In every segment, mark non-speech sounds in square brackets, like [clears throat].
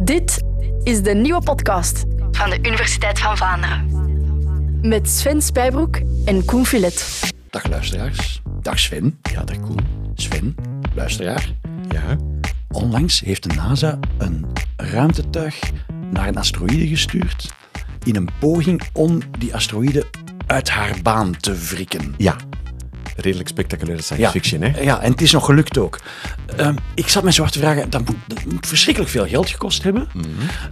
Dit is de nieuwe podcast van de Universiteit van Vlaanderen. Met Sven Spijbroek en Koen Filet. Dag luisteraars. Dag Sven. Ja, dag Koen. Sven, luisteraar. Ja? Onlangs heeft de NASA een ruimtetuig naar een asteroïde gestuurd in een poging om die asteroïde uit haar baan te wrikken. Ja. Redelijk spectaculaire science Ja. fiction, hè? Ja, en het is nog gelukt ook. Ehm, ik zat me zo af te vragen, dat moet, dat moet verschrikkelijk veel geld gekost hebben.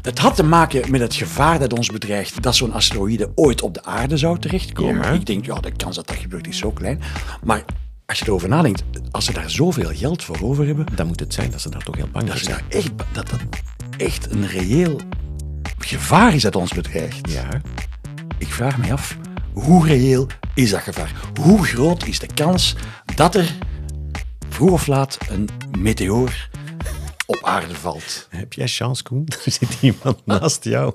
Het had te maken met het gevaar dat ons bedreigt dat zo'n asteroïde ooit op de aarde zou terechtkomen. Ja. Ik denk, ja, de kans dat dat gebeurt is zo klein. Maar als je erover nadenkt, als ze daar zoveel geld voor over hebben, Dan moet het zijn dat ze daar toch heel bang voor zijn. daar echt, dat dat echt een reëel gevaar is dat ons bedreigt. Ja. Ik vraag me af, hoe reëel is dat gevaar? Hoe groot is de kans dat er vroeg of laat een meteoor op aarde valt? Heb jij chance, Koen? [laughs] Er zit iemand naast jou.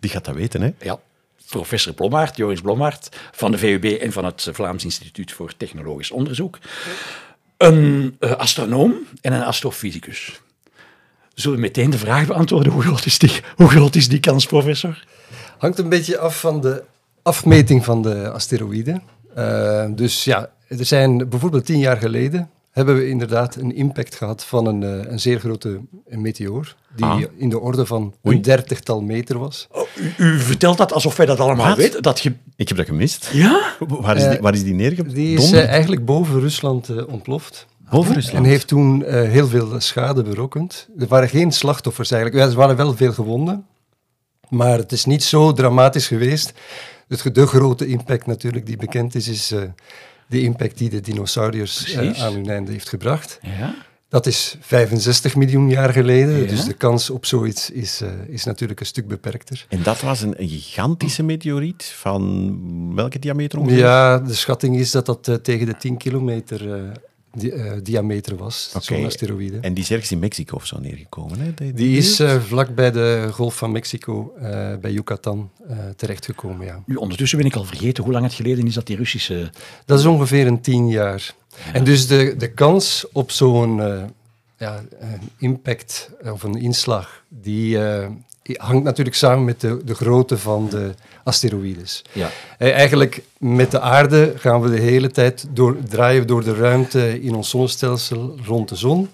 Die gaat dat weten, hè? Ja, professor Blommaert, Joris Blommaert, van de VUB en van het Vlaams Instituut voor Technologisch Onderzoek. Een eh, astronoom en een astrofysicus. Zullen we meteen de vraag beantwoorden, hoe groot is die, hoe groot is die kans, professor? Hangt een beetje af van de afmeting van de asteroïden. Eh, dus ja, er zijn bijvoorbeeld tien jaar geleden hebben we inderdaad een impact gehad van een, eh, een zeer grote meteoor, die Ah. in de orde van Oei. een dertigtal meter was. Oh, u, u vertelt dat alsof wij dat allemaal Wat? weten. Dat je... Ik heb dat gemist. Ja? Waar is die, Eh, waar is die neergedonderd? Die is eigenlijk boven Rusland eh, ontploft. Boven Rusland. En heeft toen eh, heel veel schade berokkend. Er waren geen slachtoffers eigenlijk. Ja, er waren wel veel gewonden. Maar het is niet zo dramatisch geweest. Het, de grote impact natuurlijk die bekend is, is eh, de impact die de dinosauriërs eh, aan hun einde heeft gebracht. Ja. Dat is 65 miljoen jaar geleden. Ja. Dus de kans op zoiets is, eh, is natuurlijk een stuk beperkter. En dat was een, een gigantische meteoriet van welke diameter ongeveer? Ja, de schatting is dat dat tegen de 10 kilometer eh, di- eh, diameter was, Oké. zo'n asteroïde. En die is ergens in Mexico of zo neergekomen, hè? Die, Die is eh, vlak bij de Golf van Mexico, eh, bij Yucatan, eh, terechtgekomen. Ja. Nu, ondertussen ben ik al vergeten hoe lang het geleden is dat die Russische... Dat is ongeveer een tien jaar. En dus de, de kans op zo'n eh, ja, impact of een inslag, die eh, hangt natuurlijk samen met de, de grootte van de asteroïdes. Ja. Eh, eigenlijk met de aarde gaan we de hele tijd door, draaien door de ruimte in ons zonnestelsel rond de zon.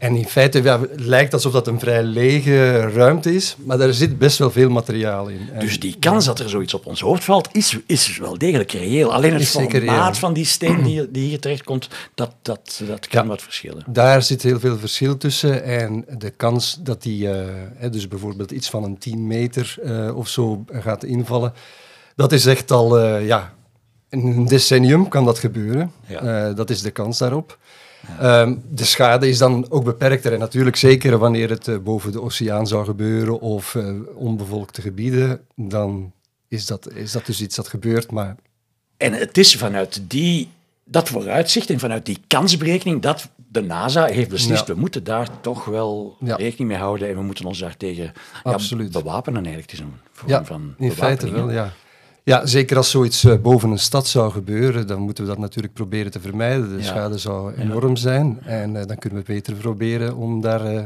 En in feite ja, lijkt alsof dat een vrij lege ruimte is, maar daar zit best wel veel materiaal in. En- Dus die kans dat er zoiets op ons hoofd valt, is, is wel degelijk reëel. Alleen het formaat van die steen die, die hier terechtkomt, dat, dat, dat kan wat verschillen. Daar zit heel veel verschil tussen. En de kans dat die, eh, dus bijvoorbeeld iets van een 10 meter eh, of zo gaat invallen, dat is echt al, eh, ja, in een decennium kan dat gebeuren. Ja. Dat is de kans daarop. Ehm, de schade is dan ook beperkter. En natuurlijk zeker wanneer het eh, boven de oceaan zou gebeuren of eh, onbevolkte gebieden, dan is dat, is dat dus iets dat gebeurt. Maar En het is vanuit die, dat vooruitzicht en vanuit die kansberekening dat de NASA heeft beslist, Ja. we moeten daar toch wel Ja. rekening mee houden en we moeten ons daartegen ja, bewapenen eigenlijk. Het is een vorm Ja, van in feite wel, ja. Ja, zeker als zoiets eh, boven een stad zou gebeuren, dan moeten we dat natuurlijk proberen te vermijden. De Ja. schade zou enorm zijn en eh, dan kunnen we beter proberen om daar eh,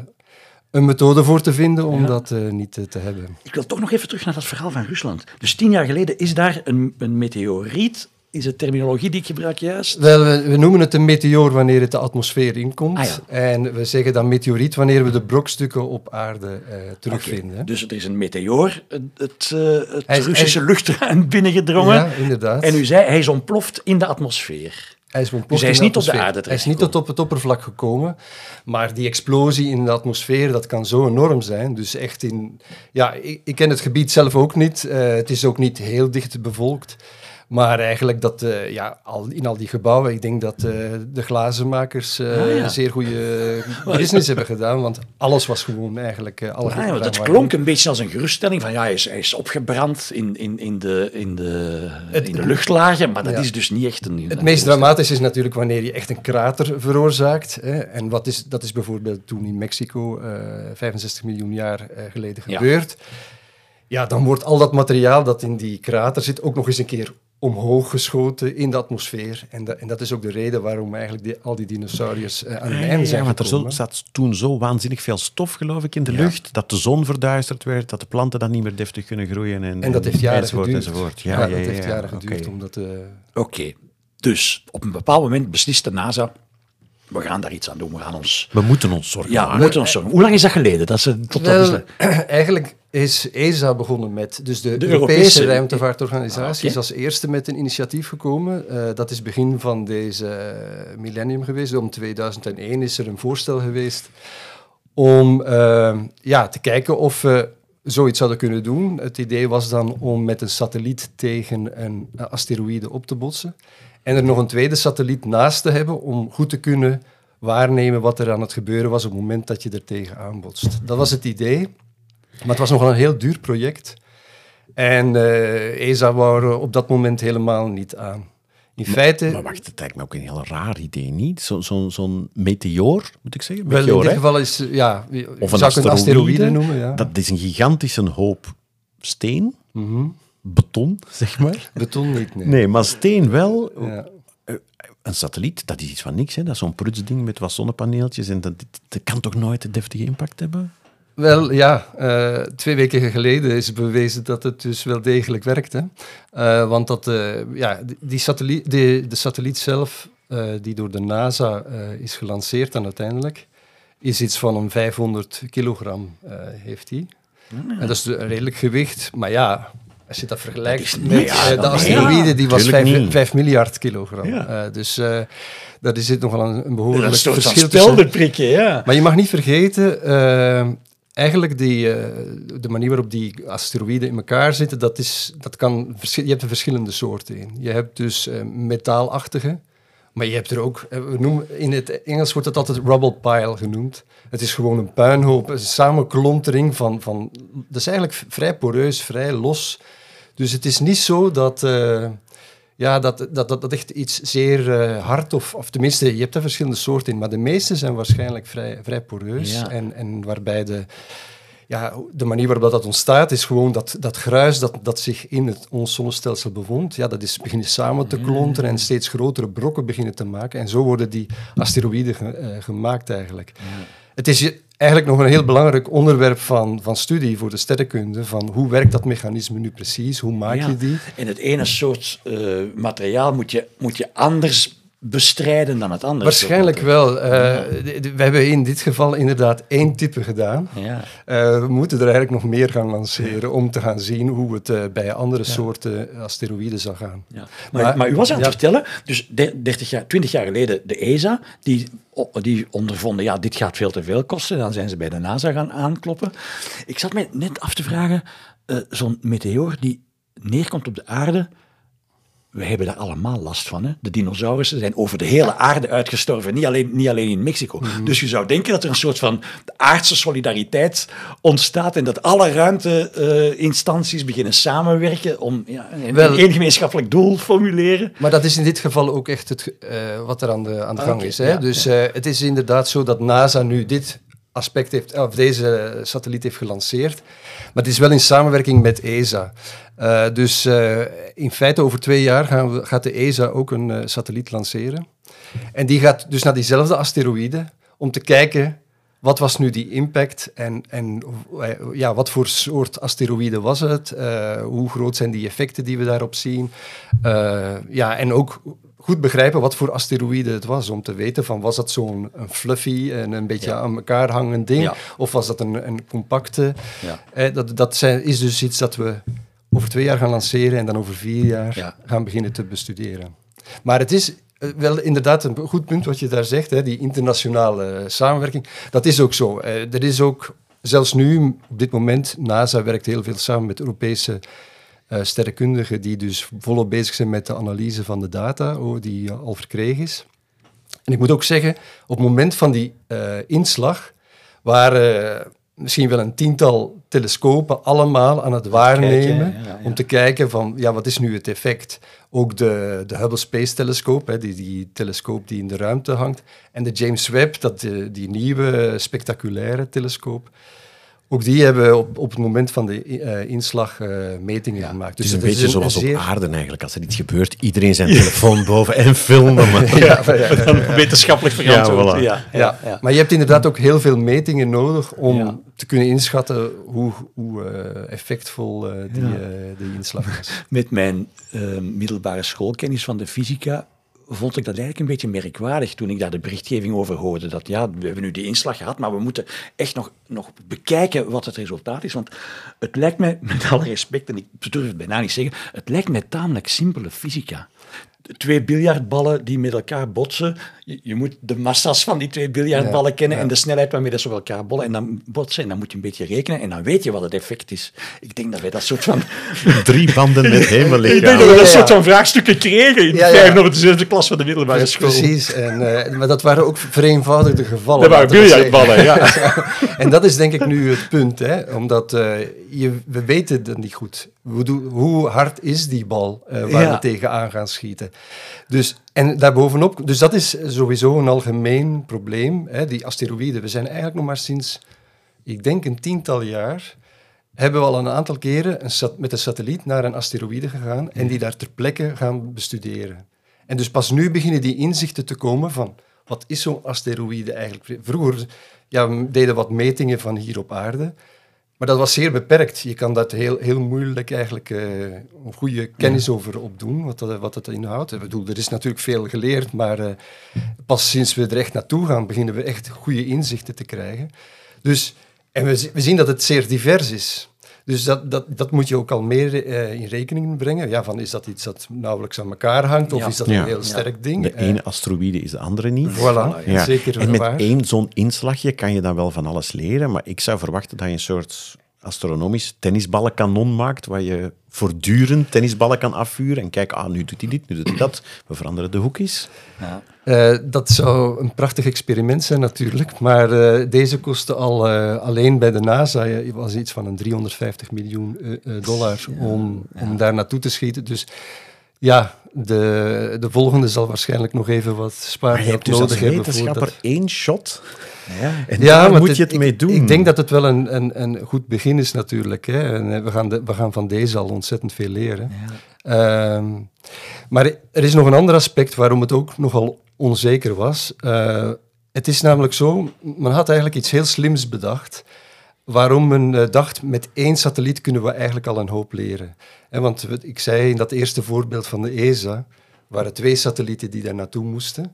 een methode voor te vinden om Ja. dat niet te hebben. Ik wil toch nog even terug naar dat verhaal van Rusland. Dus tien jaar geleden is daar een, een meteoriet, is het terminologie die ik gebruik juist? Wel, we, we noemen het een meteoor wanneer het de atmosfeer inkomt. Ah, ja. En we zeggen dan meteoriet wanneer we de brokstukken op aarde eh, terugvinden. Dus er is een meteoor het, eh, het Hij is- Russische hij- luchtruim [laughs] binnengedrongen. Ja, inderdaad. En u zei, hij is ontploft in de atmosfeer. Hij is, ontploft Dus hij is niet op de aarde Hij is niet tot op het oppervlak gekomen. Maar die explosie in de atmosfeer, dat kan zo enorm zijn. Dus echt in... Ja, ik, ik ken het gebied zelf ook niet. Eh, het is ook niet heel dicht bevolkt. Maar eigenlijk dat, eh, ja, al, in al die gebouwen, ik denk dat eh, de glazenmakers Ah, ja. een zeer goede [laughs] business hebben gedaan. Want alles was gewoon eigenlijk... alle Ah, ja, dat klonk een beetje als een geruststelling van ja, hij is, hij is opgebrand in, in, in, de, in, de, Het- in de luchtlagen, maar dat Ja. is dus niet echt een... Het meest dramatische is natuurlijk wanneer je echt een krater veroorzaakt. Hè. En wat is, dat is bijvoorbeeld toen in Mexico, eh, 65 miljoen jaar geleden gebeurd. Ja, dan wordt al dat materiaal dat in die krater zit ook nog eens een keer omhoog geschoten in de atmosfeer. En, dat- en dat is ook de reden waarom eigenlijk die, al die dinosauriërs eh, aan hun einde zijn ja, want er zo, zat toen zo waanzinnig veel stof, geloof ik, in de lucht, dat de zon verduisterd werd, dat de planten dan niet meer deftig kunnen groeien. En, En dat heeft jaren enzovoort, geduurd. enzovoort. Ja, Ja, ja, dat ja, heeft ja. jaren geduurd Oké. om dat te... Oké, dus op een bepaald moment beslist de NASA, we gaan daar iets aan doen, we gaan ons... We moeten ons zorgen Ja, we maken. moeten ons zorgen. Hoe lang is dat geleden? Dat ze, tot dat is [clears throat] eigenlijk is ESA begonnen met, dus de, De Europese, Europese- ruimtevaartorganisatie Ah, is als eerste met een initiatief gekomen. Eh, dat is begin van deze eh, millennium geweest. Om 2001 is er een voorstel geweest om eh, ja, te kijken of we zoiets zouden kunnen doen. Het idee was dan om met een satelliet tegen een asteroïde op te botsen. En er nog een tweede satelliet naast te hebben om goed te kunnen waarnemen wat er aan het gebeuren was op het moment dat je er tegen aanbotst. Dat was het idee. Maar het was nogal een heel duur project. En eh, ESA wou er op dat moment helemaal niet aan. In feite, Maar wacht, het lijkt me ook een heel raar idee, niet? Zo- Zo'n zo'n meteoor, moet ik zeggen? wel, in dit hè? geval is, eh, ja, Of een zou een asteroïde asteroïde. noemen. Ja. Dat is een gigantische hoop steen, Mhm. Beton, zeg maar. Beton niet, nee. Nee, maar steen wel. Ja. Een satelliet, dat is iets van niks. Hè? Dat is zo'n prutsding met wat zonnepaneeltjes. En dat, dat kan toch nooit een deftige impact hebben? Wel, ja, eh, twee weken geleden is bewezen dat het dus wel degelijk werkt. Hè? Eh, want dat, eh, ja, die, die satelliet, die, de satelliet zelf, eh, die door de NASA eh, is gelanceerd dan uiteindelijk, is iets van een 500 kilogram eh, heeft hij. En dat is een redelijk gewicht, maar ja, als je dat vergelijkt met eh, Ja, de dat- asteroïde, die was tuurlijk 5, niet. 5 miljard kilogram. Ja. Eh, dus eh dat is dit nogal een, een Dat behoorlijk is toch van verschil tussen... speldenprikken, ja. Maar je mag niet vergeten, eigenlijk die, eh, de manier waarop die asteroïden in elkaar zitten, dat is, dat kan, je hebt er verschillende soorten in. Je hebt dus eh, metaalachtige, maar je hebt er ook, eh, we noemen, in het Engels wordt het altijd rubble pile genoemd. Het is gewoon een puinhoop, een samenklontering van, van, dat is eigenlijk vrij poreus, vrij los. Dus het is niet zo dat... eh, ja, dat, dat, dat, dat echt iets zeer eh, hard, of, of tenminste, je hebt er verschillende soorten in, maar de meeste zijn waarschijnlijk vrij, vrij poreus. Ja. En, en waarbij de, ja, de manier waarop dat ontstaat, is gewoon dat, dat gruis dat, dat zich in het, ons zonnestelsel bevond, ja, dat is beginnen samen te klonteren en steeds grotere brokken beginnen te maken. En zo worden die asteroïden ge- eh, gemaakt eigenlijk. Het is eigenlijk nog een heel belangrijk onderwerp van, van studie voor de sterrenkunde, van hoe werkt dat mechanisme nu precies, hoe maak Ja. je die? En het ene soort eh, materiaal moet je, moet je anders bestrijden dan het andere. Waarschijnlijk wel. Eh, we hebben in dit geval inderdaad één type gedaan. Ja. Eh, we moeten er eigenlijk nog meer gaan lanceren om te gaan zien hoe het eh, bij andere soorten asteroïden zal gaan. Ja. Maar, Maar- maar, u was aan het vertellen, dus de- 30 jaar, 20 jaar geleden de ESA, die, die ondervonden, ja, dit gaat veel te veel kosten. Dan zijn ze bij de NASA gaan aankloppen. Ik zat mij net af te vragen, zo'n meteoor die neerkomt op de aarde, we hebben daar allemaal last van. Hè? De dinosaurussen zijn over de hele aarde uitgestorven, niet alleen, niet alleen in Mexico. Mhm. Dus je zou denken dat er een soort van aardse solidariteit ontstaat en dat alle ruimteinstanties beginnen samenwerken om ja, een, Wel- gemeenschappelijk doel formuleren. Maar dat is in dit geval ook echt het, eh, wat er aan de, aan de Ah, gang is. Hè? ja, dus eh, het is inderdaad zo dat NASA nu dit aspect heeft, of deze satelliet heeft gelanceerd. Maar het is wel in samenwerking met ESA. Eh, dus eh, in feite over twee jaar gaan gaat de ESA ook een eh, satelliet lanceren. En die gaat dus naar diezelfde asteroïde om te kijken wat was nu die impact en, en ja, wat voor soort asteroïde was het? Hoe groot zijn die effecten die we daarop zien? Ja, en ook goed begrijpen wat voor asteroïde het was, om te weten van was dat zo'n een fluffy en een beetje Ja. aan elkaar hangend ding, Ja. of was dat een, een compacte? Ja. Eh, dat dat zijn, is dus iets dat we over twee jaar gaan lanceren en dan over vier jaar Ja. gaan beginnen te bestuderen. Maar het is eh, wel inderdaad een goed punt wat je daar zegt, hè, die internationale samenwerking. Dat is ook zo. Eh, er is ook, zelfs nu, op dit moment, NASA werkt heel veel samen met Europese eh, sterrenkundigen die dus volop bezig zijn met de analyse van de data oh, die eh, al verkregen is. En ik moet ook zeggen, op het moment van die eh, inslag waren misschien wel een tiental telescopen allemaal aan het waarnemen Kijken, ja, ja. om te kijken van ja, wat is nu het effect. Ook de, de Hubble Space Telescoop, hè, die, die telescoop die in de ruimte hangt, en de James Webb, dat, die nieuwe spectaculaire telescoop. Ook die hebben op, op het moment van de eh, inslag eh, metingen gemaakt. Het is Dus een beetje zoals zeer- op aarde eigenlijk. Als er iets gebeurt, iedereen zijn telefoon boven en filmen. Maar... [laughs] Ja, ja, ja, ja. Wetenschappelijk verantwoord. Ja, voilà. ja, Ja, maar je hebt inderdaad ook heel veel metingen nodig om Ja. te kunnen inschatten hoe, hoe eh, effectvol die, Ja. eh, die inslag is. Met mijn eh, middelbare schoolkennis van de fysica vond ik dat eigenlijk een beetje merkwaardig toen ik daar de berichtgeving over hoorde. Dat ja, we hebben nu die inslag gehad, maar we moeten echt nog, nog bekijken wat het resultaat is. Want het lijkt mij, [laughs] met alle respect, en ik durf het bijna niet zeggen, het lijkt mij tamelijk simpele fysica. Twee biljartballen die met elkaar botsen. Je, je moet de massa's van die twee biljartballen Ja, kennen ja. en de snelheid waarmee dat ze op elkaar bollen en dan botsen. En dan moet je een beetje rekenen en dan weet je wat het effect is. Ik denk dat wij dat soort van [laughs] Drie banden met ik denk dat we dat soort van vraagstukken kregen in de vijfde of de zesde klas van de middelbare school. Precies, en, eh, maar dat waren ook vereenvoudigde gevallen. Dat waren biljartballen, ja. [laughs] En dat is denk ik nu het punt, hè? omdat eh, je, we weten het niet goed. Hoe, hard is die bal eh, waar we tegenaan gaan schieten? Dus, en daarbovenop, dus dat is sowieso een algemeen probleem, hè? die asteroïden. We zijn eigenlijk nog maar sinds, ik denk een tiental jaar, hebben we al een aantal keren een sat- met een satelliet naar een asteroïde gegaan en die daar ter plekke gaan bestuderen. En dus pas nu beginnen die inzichten te komen van wat is zo'n asteroïde eigenlijk? Vroeger ja, we deden wat metingen van hier op aarde, maar dat was zeer beperkt. Je kan dat heel, heel moeilijk eigenlijk eh, een goede kennis over opdoen, wat dat, wat dat inhoudt. Ik bedoel, er is natuurlijk veel geleerd, maar eh, pas sinds we er echt naartoe gaan, beginnen we echt goede inzichten te krijgen. Dus, en we, we zien dat het zeer divers is. Dus dat, dat, dat moet je ook al meer eh, in rekening brengen. Ja, van is dat iets dat nauwelijks aan elkaar hangt, of Ja. is dat Ja. een heel sterk ding? De Eh, ene asteroïde is de andere niet. Voilà, Ja. zeker en met waar. één zo'n inslagje kan je dan wel van alles leren, maar ik zou verwachten dat je een soort astronomisch tennisballenkanon maakt, waar je voortdurend tennisballen kan afvuren en kijken, ah, nu doet hij dit, nu doet hij dat, we veranderen de hoekjes. Ja. Eh, dat zou een prachtig experiment zijn natuurlijk, maar eh, deze kostte al eh, alleen bij de NASA was iets van een 350 miljoen dollar om, om daar naartoe te schieten. Dus ja, de, de volgende zal waarschijnlijk nog even wat spaargeld hebt dus als nodig hebben. wetenschapper voordat- één shot Ja. en Ja, daar moet je het ik- mee doen. Ik denk dat het wel een, een, een goed begin is natuurlijk. Hè. En, eh, we, gaan de, we gaan van deze al ontzettend veel leren. Ehm, maar er is nog een ander aspect waarom het ook nogal onzeker was. Eh, het is namelijk zo, men had eigenlijk iets heel slims bedacht. Waarom men eh, dacht, met één satelliet kunnen we eigenlijk al een hoop leren. Want ik zei in dat eerste voorbeeld van de ESA, waren twee satellieten die daar naartoe moesten. En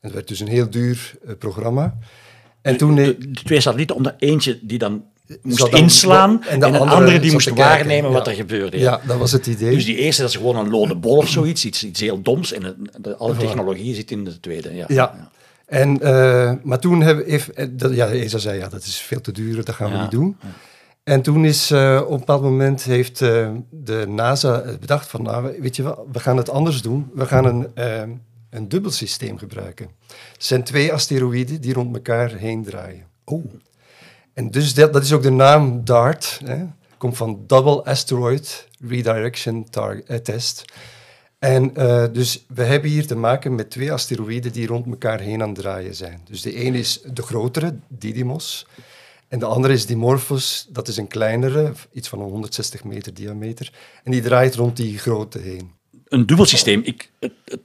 het werd dus een heel duur eh, programma. En toen... de, de twee satellieten, omdat eentje die dan moest dan- inslaan en en, de andere andere die moest waarnemen wat er gebeurde. Ja, dat was het idee. Dus die eerste, dat is gewoon een lode bol of zoiets, iets, iets heel doms. En de, alle technologie zit in de tweede. Ja. ja. En, eh, maar toen hebben, heeft, eh, ja, ESA zei, ja, dat is veel te duur, dat gaan we Ja. niet doen. En toen is eh, op een bepaald moment heeft de NASA bedacht van, nou, weet je wel, we gaan het anders doen. We gaan een, een dubbel systeem gebruiken. Het zijn twee asteroïden die rond elkaar heen draaien. Oh. En dus dat, dat is ook de naam DART. Hè. Komt van Double Asteroid Redirection Tar- Test. En eh, dus we hebben hier te maken met twee asteroïden die rond elkaar heen aan het draaien zijn. Dus de ene is de grotere, Didymos. En de andere is Dimorphos, dat is een kleinere, iets van 160 meter diameter. En die draait rond die grote heen. Een dubbel systeem, ik,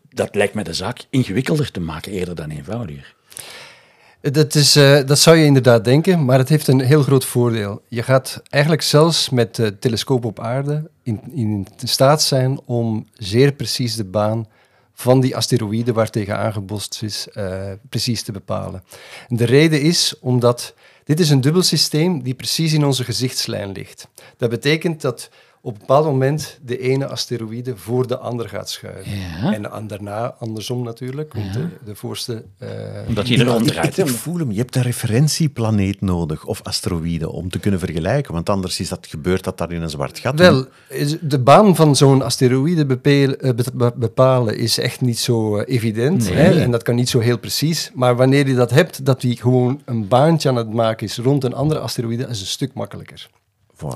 dat lijkt me de zaak ingewikkelder te maken eerder dan eenvoudiger. Dat, is, eh, dat zou je inderdaad denken, maar het heeft een heel groot voordeel. Je gaat eigenlijk zelfs met de telescoop op aarde in, in staat zijn om zeer precies de baan van die asteroïde waar tegen aangebost is, eh, precies te bepalen. En de reden is omdat dit is een dubbel systeem die precies in onze gezichtslijn ligt. Dat betekent dat op een bepaald moment de ene asteroïde voor de andere gaat schuiven. Ja. En daarna andersom natuurlijk, want de, de voorste... eh, Omdat hij er Ik, omdraait. ik hè. voel hem, je hebt een referentieplaneet nodig, of asteroïde, om te kunnen vergelijken. Want anders is dat gebeurt dat daar in een zwart gat. Wel, is- de baan van zo'n asteroïde eh, be- be- bepalen is echt niet zo eh, evident. Nee. Hè? En dat kan niet zo heel precies. Maar wanneer je dat hebt, dat hij gewoon een baantje aan het maken is rond een andere asteroïde, is een stuk makkelijker.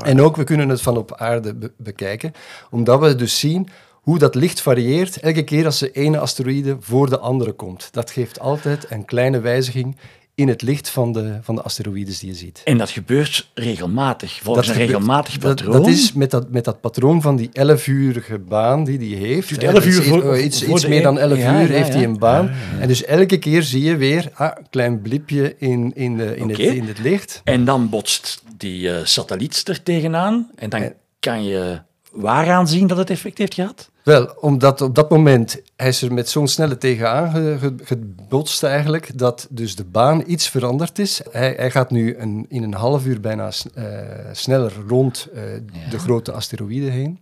En ook, we kunnen het van op aarde be- bekijken, omdat we dus zien hoe dat licht varieert elke keer als de ene asteroïde voor de andere komt. Dat geeft altijd een kleine wijziging in het licht van de, van de asteroïdes die je ziet. En dat gebeurt regelmatig, volgens een gebeurt- regelmatig dat, patroon. dat is met dat, met dat patroon van die 11-urige baan die hij heeft. 11 dat is uur voor- iets, iets, voor iets meer dan een- 11 Ja, uur ja, heeft hij ja. een baan. En dus elke keer zie je weer ah, een klein blipje in, in, de, in, het, in het licht. En dan botst die eh, satelliet er tegenaan. En dan En- kan je waaraan zien dat het effect heeft gehad? Wel, omdat op dat moment hij is er met zo'n snelle tegenaan ge- ge- gebotst eigenlijk, dat dus de baan iets veranderd is. Hij, hij gaat nu een, in een half uur bijna eh, sneller rond eh, de grote asteroïde heen.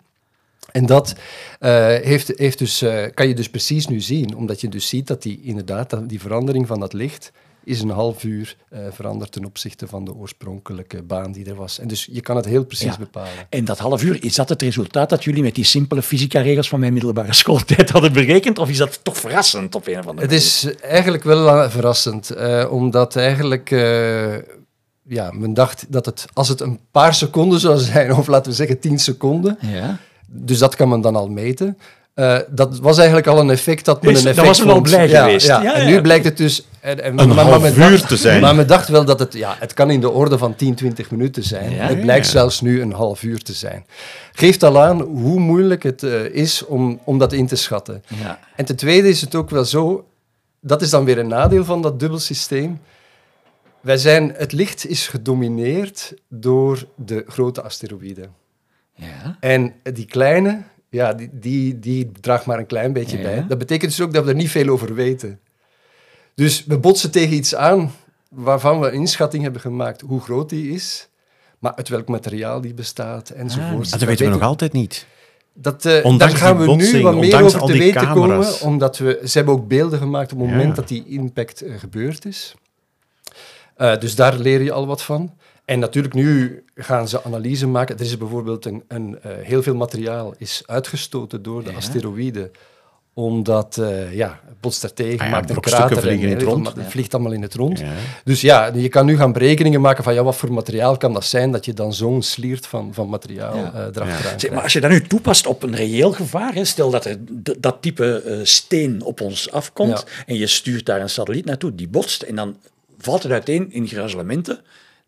En dat eh, heeft, heeft dus, kan je dus precies nu zien, omdat je dus ziet dat die, inderdaad, dat die verandering van dat licht is een half uur eh, veranderd ten opzichte van de oorspronkelijke baan die er was. En dus je kan het heel precies Ja. bepalen. En dat half uur, is dat het resultaat dat jullie met die simpele fysica-regels van mijn middelbare [laughs] schooltijd hadden berekend? Of is dat toch verrassend op een of andere Het is eigenlijk wel eh, verrassend, eh, omdat eigenlijk, ja, men dacht dat het, als het een paar seconden zou zijn, [laughs] of laten we zeggen 10 seconden, manier? Ja. dus dat kan men dan al meten. Eh, dat was eigenlijk al een effect dat men Is- een effect was men al vond. blij ja, geweest. Ja. Ja, en ja. nu blijkt het dus... En, en, Een maar- maar half uur dacht- te zijn. Maar men dacht wel dat het... Ja, het kan in de orde van 10, 20 minuten zijn. Ja, het blijkt ja. zelfs nu een half uur te zijn. Geeft al aan hoe moeilijk het eh, is om, om dat in te schatten. Ja. En ten tweede is het ook wel zo, dat is dan weer een nadeel van dat dubbelsysteem. Wij zijn, het licht is gedomineerd door de grote asteroïden. Ja. En die kleine, ja, die, die, die draagt maar een klein beetje Ja. bij. Dat betekent dus ook dat we er niet veel over weten. Dus we botsen tegen iets aan waarvan we een inschatting hebben gemaakt hoe groot die is, maar uit welk materiaal die bestaat enzovoort. Ah, dat weten we nog altijd niet. Dat, Ondanks daar gaan we nu wat meer over te weten camera's. komen, omdat we, ze hebben ook beelden gemaakt op het moment Ja. dat die impact eh, gebeurd is. Eh, dus daar leer je al wat van. En natuurlijk, nu gaan ze analyse maken. Er is bijvoorbeeld een, een, eh, heel veel materiaal is uitgestoten door de Ja. asteroïden omdat, eh, ja, het botst daartegen, Ah ja, maakt een krater. en, vliegen in het eh, rond. Het vliegt allemaal in het rond. Ja. Dus ja, je kan nu gaan berekeningen maken van ja, wat voor materiaal kan dat zijn dat je dan zo'n sliert van, van materiaal Ja. eh erachteraan Ja. krijgt. Zeg, maar als je dat nu toepast op een reëel gevaar, hè, stel dat er dat type eh, steen op ons afkomt Ja. en je stuurt daar een satelliet naartoe, die botst en dan valt het uiteen in gruizelementen,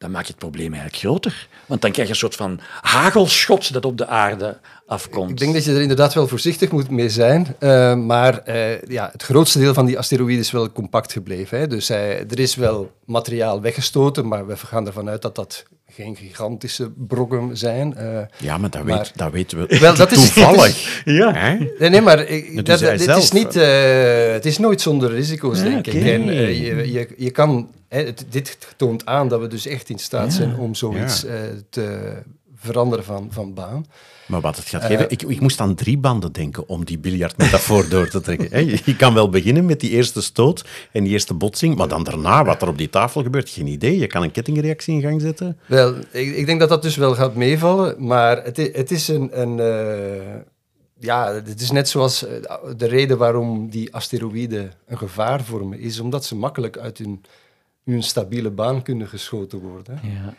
dan maak je het probleem eigenlijk groter. Want dan krijg je een soort van hagelschot dat op de aarde afkomt. Ik denk dat je er inderdaad wel voorzichtig moet mee zijn. eh, maar eh, ja, het grootste deel van die asteroïde is wel compact gebleven. Hè. Dus hij- er is wel materiaal weggestoten, maar we gaan ervan uit dat dat geen gigantische brokken zijn. eh. Ja, maar dat, Maar- weet, dat weten we Wel, dat is- toevallig. [laughs] Ja. Hè? Nee, nee, maar ik, Dat dat, doet zij dit is niet, eh, het is nooit zonder risico's, Ja, denk ik. oké. En, eh, je, je, je kan, hè, het- dit toont aan dat we dus echt in staat zijn om zoiets eh, te veranderen van, van baan. Maar wat het gaat Eh, geven... Ik, ik moest aan drie banden denken om die biljartmetafoor [laughs] door te trekken. Je kan wel beginnen met die eerste stoot en die eerste botsing, maar dan daarna, wat er op die tafel gebeurt, geen idee. Je kan een kettingreactie in gang zetten. Wel, ik, ik denk dat dat dus wel gaat meevallen, maar het, het is een... een eh, ja, het is net zoals de reden waarom die asteroïden een gevaar vormen, is omdat ze makkelijk uit hun, hun stabiele baan kunnen geschoten worden. Ja.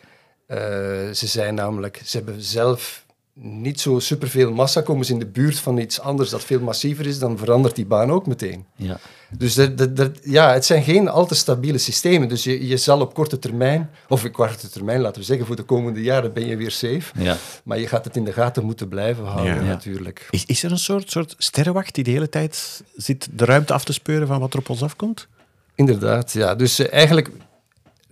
Eh, ze zijn namelijk, ze hebben zelf niet zo superveel massa, komen ze in de buurt van iets anders dat veel massiever is, dan verandert die baan ook meteen. Ja. Dus er- er- ja, het zijn geen al te stabiele systemen. Dus je, je zal op korte termijn, of op korte termijn, laten we zeggen, voor de komende jaren ben je weer safe. Ja. Maar je gaat het in de gaten moeten blijven houden, Ja. natuurlijk. Is, is er een soort, soort sterrenwacht die de hele tijd zit de ruimte af te speuren van wat er op ons afkomt? Inderdaad, ja. Dus eh, eigenlijk,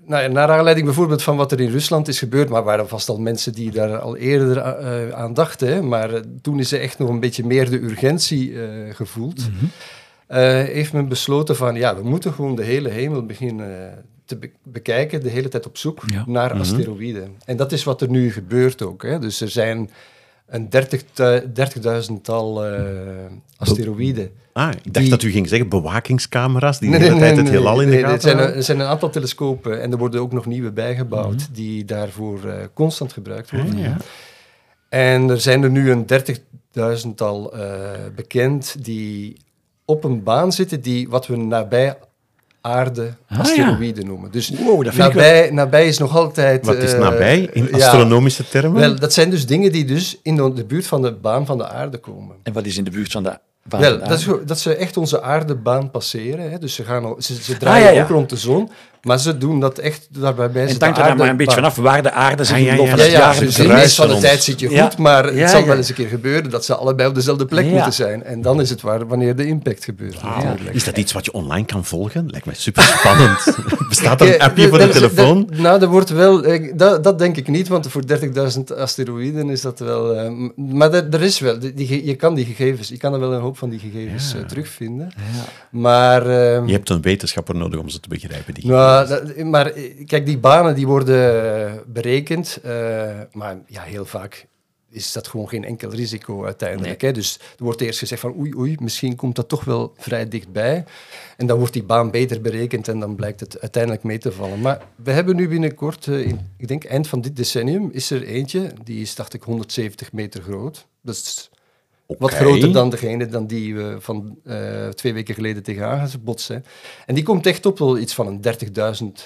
nou, naar aanleiding bijvoorbeeld van wat er in Rusland is gebeurd, maar waren vast al mensen die daar al eerder eh, aan dachten, hè, maar eh, toen is er echt nog een beetje meer de urgentie gevoeld. Eh, heeft men besloten van, ja, we moeten gewoon de hele hemel beginnen te be- bekijken, de hele tijd op zoek Ja. naar asteroïden. En dat is wat er nu gebeurt ook. Hè. Dus er zijn een 30.000-tal eh, asteroïden. Ah, ik dacht Die- dat u ging zeggen bewakingscamera's die de hele tijd het heelal in de nee, gaten Er zijn, houden. er zijn een aantal telescopen en er worden ook nog nieuwe bijgebouwd Mhm. die daarvoor eh, constant gebruikt worden. Ah, ja. En er zijn er nu een 30.000-tal eh, bekend die op een baan zitten die wat we nabij aarde Ah, asteroïden noemen. Dus Wow, dat vind ik nabij, nabij is nog altijd... Wat is eh, nabij in ja, astronomische termen? wel, dat zijn dus dingen die dus in de, de buurt van de baan van de aarde komen. En wat is in de buurt van de... Van Wel, de dat, is, dat ze echt onze aardebaan passeren. Hè. Dus ze, gaan, al- ze, ze draaien Ah, ja, ja. ook rond de zon. Maar ze doen dat echt daarbij bij. En hangt er dan maar een beetje vanaf waar de aarde zich in ja, ja. van Ja, dus de meeste van de tijd zit je goed, Ja. maar het Ja, zal ja. wel eens een keer gebeuren dat ze allebei op dezelfde plek Ja. moeten zijn. En dan is het waar wanneer de impact gebeurt. Ah, is dat iets wat je online kan volgen? Lijkt mij super spannend. [laughs] Bestaat er een Eh, appje voor de telefoon? nou, dat wordt wel... eh, Dat, dat denk ik niet, want voor 30.000 asteroïden is dat wel... eh, maar er, is wel... je kan die gegevens... Je kan er wel een hoop van die gegevens terugvinden. Maar... eh, Je hebt een wetenschapper nodig om ze te begrijpen. Die dat- maar eh, kijk, die banen die worden eh, berekend, eh, maar ja, heel vaak is dat gewoon geen enkel risico uiteindelijk. Hè? Dus er wordt eerst gezegd van oei, oei, misschien komt dat toch wel vrij dichtbij. En dan wordt die baan beter berekend en dan blijkt het uiteindelijk mee te vallen. Maar we hebben nu binnenkort, eh, in, ik denk eind van dit decennium, is er eentje, die is dacht ik 170 meter groot. Dat is wat groter dan degene dan die we van eh, twee weken geleden tegenaan gebotst zijn. En die komt echt op wel iets van een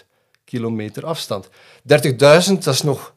30.000 kilometer afstand. 30.000, dat is nog...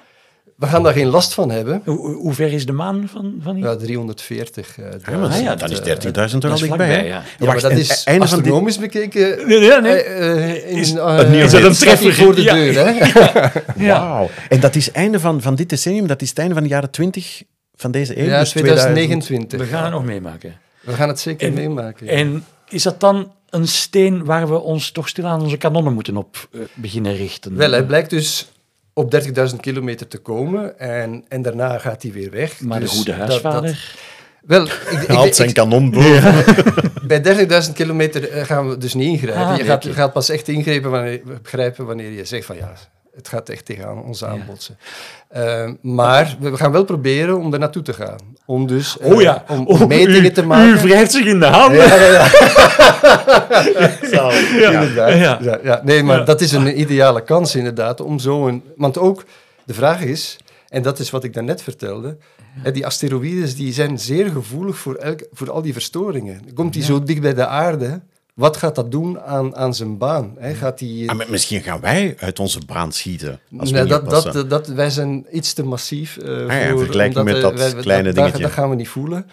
We gaan daar geen last van hebben. Hoe, ver is de maan van, van hier? Ja, 340. eh, Ja, maar Ah is eh, 30.000 toch al dat is dichtbij, ja. Ja, maar dat is astronomisch bekeken. Nee, nee, nee. eh, eh, in, Is eh, is hit. een treffer voor de Ja. deur, hè? [laughs] Wauw. En dat is het einde van, van dit decennium, dat is het einde van de jaren 20 van deze eeuw. Ja, dus 2029. We gaan het nog meemaken. We gaan het zeker En- meemaken. ja. En is dat dan een steen waar we ons toch stilaan onze kanonnen moeten op eh, beginnen richten? Wel, hij blijkt dus op 30.000 kilometer te komen en, en daarna gaat hij weer weg. maar Dus de goede dat- huisvader... dat- wel, ik, ik, Haalt zijn ik- kanon boven. [laughs] bij 30.000 kilometer eh, gaan we dus niet ingrijpen. Ah, je gaat, oké. gaat pas echt ingrijpen wanneer, begrijpen wanneer je zegt van ja, het gaat echt tegen ons aanbotsen. Eh, maar we gaan wel proberen om er naartoe te gaan. Om dus eh, Oh ja, om Oh, metingen u- te maken. U wrijft zich in de handen. Ja, ja, ja. [laughs] Ja, inderdaad. ja. Ja, ja. Nee, maar Ja. dat is een ideale kans inderdaad om zo'n... Want ook, de vraag is, en dat is wat ik daarnet vertelde, die asteroïdes die zijn zeer gevoelig voor, elk, voor al die verstoringen. Komt die zo dicht bij de aarde, wat gaat dat doen aan, aan zijn baan? Hè? Gaat die... Ah, maar misschien gaan wij uit onze baan schieten. Als we Nee, niet dat, dat, dat, wij zijn iets te massief. eh ja, in voor, vergelijking met dat wij- kleine dat, dingetje. Dat gaan we niet voelen.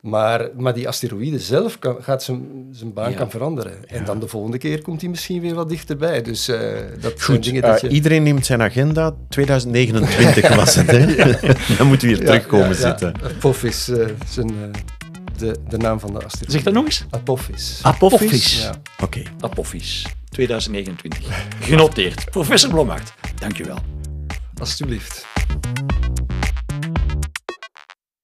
Maar, maar die asteroïde zelf kan, gaat zijn, zijn baan Ja. kan veranderen. En dan de volgende keer komt hij misschien weer wat dichterbij. Dus eh, dat zijn Goed, dingen eh, dat je... iedereen neemt zijn agenda. 2029 was het, hè? [laughs] Dan moeten we hier Ja, terugkomen ja, ja. zitten. Apophis, eh, zijn, eh, de, de naam van de asteroïde. Zeg dat nog eens. Apophis. Apophis. Ja. Oké. Apophis, 2029. Genoteerd. Professor Blommaert, dank u wel. Alsjeblieft.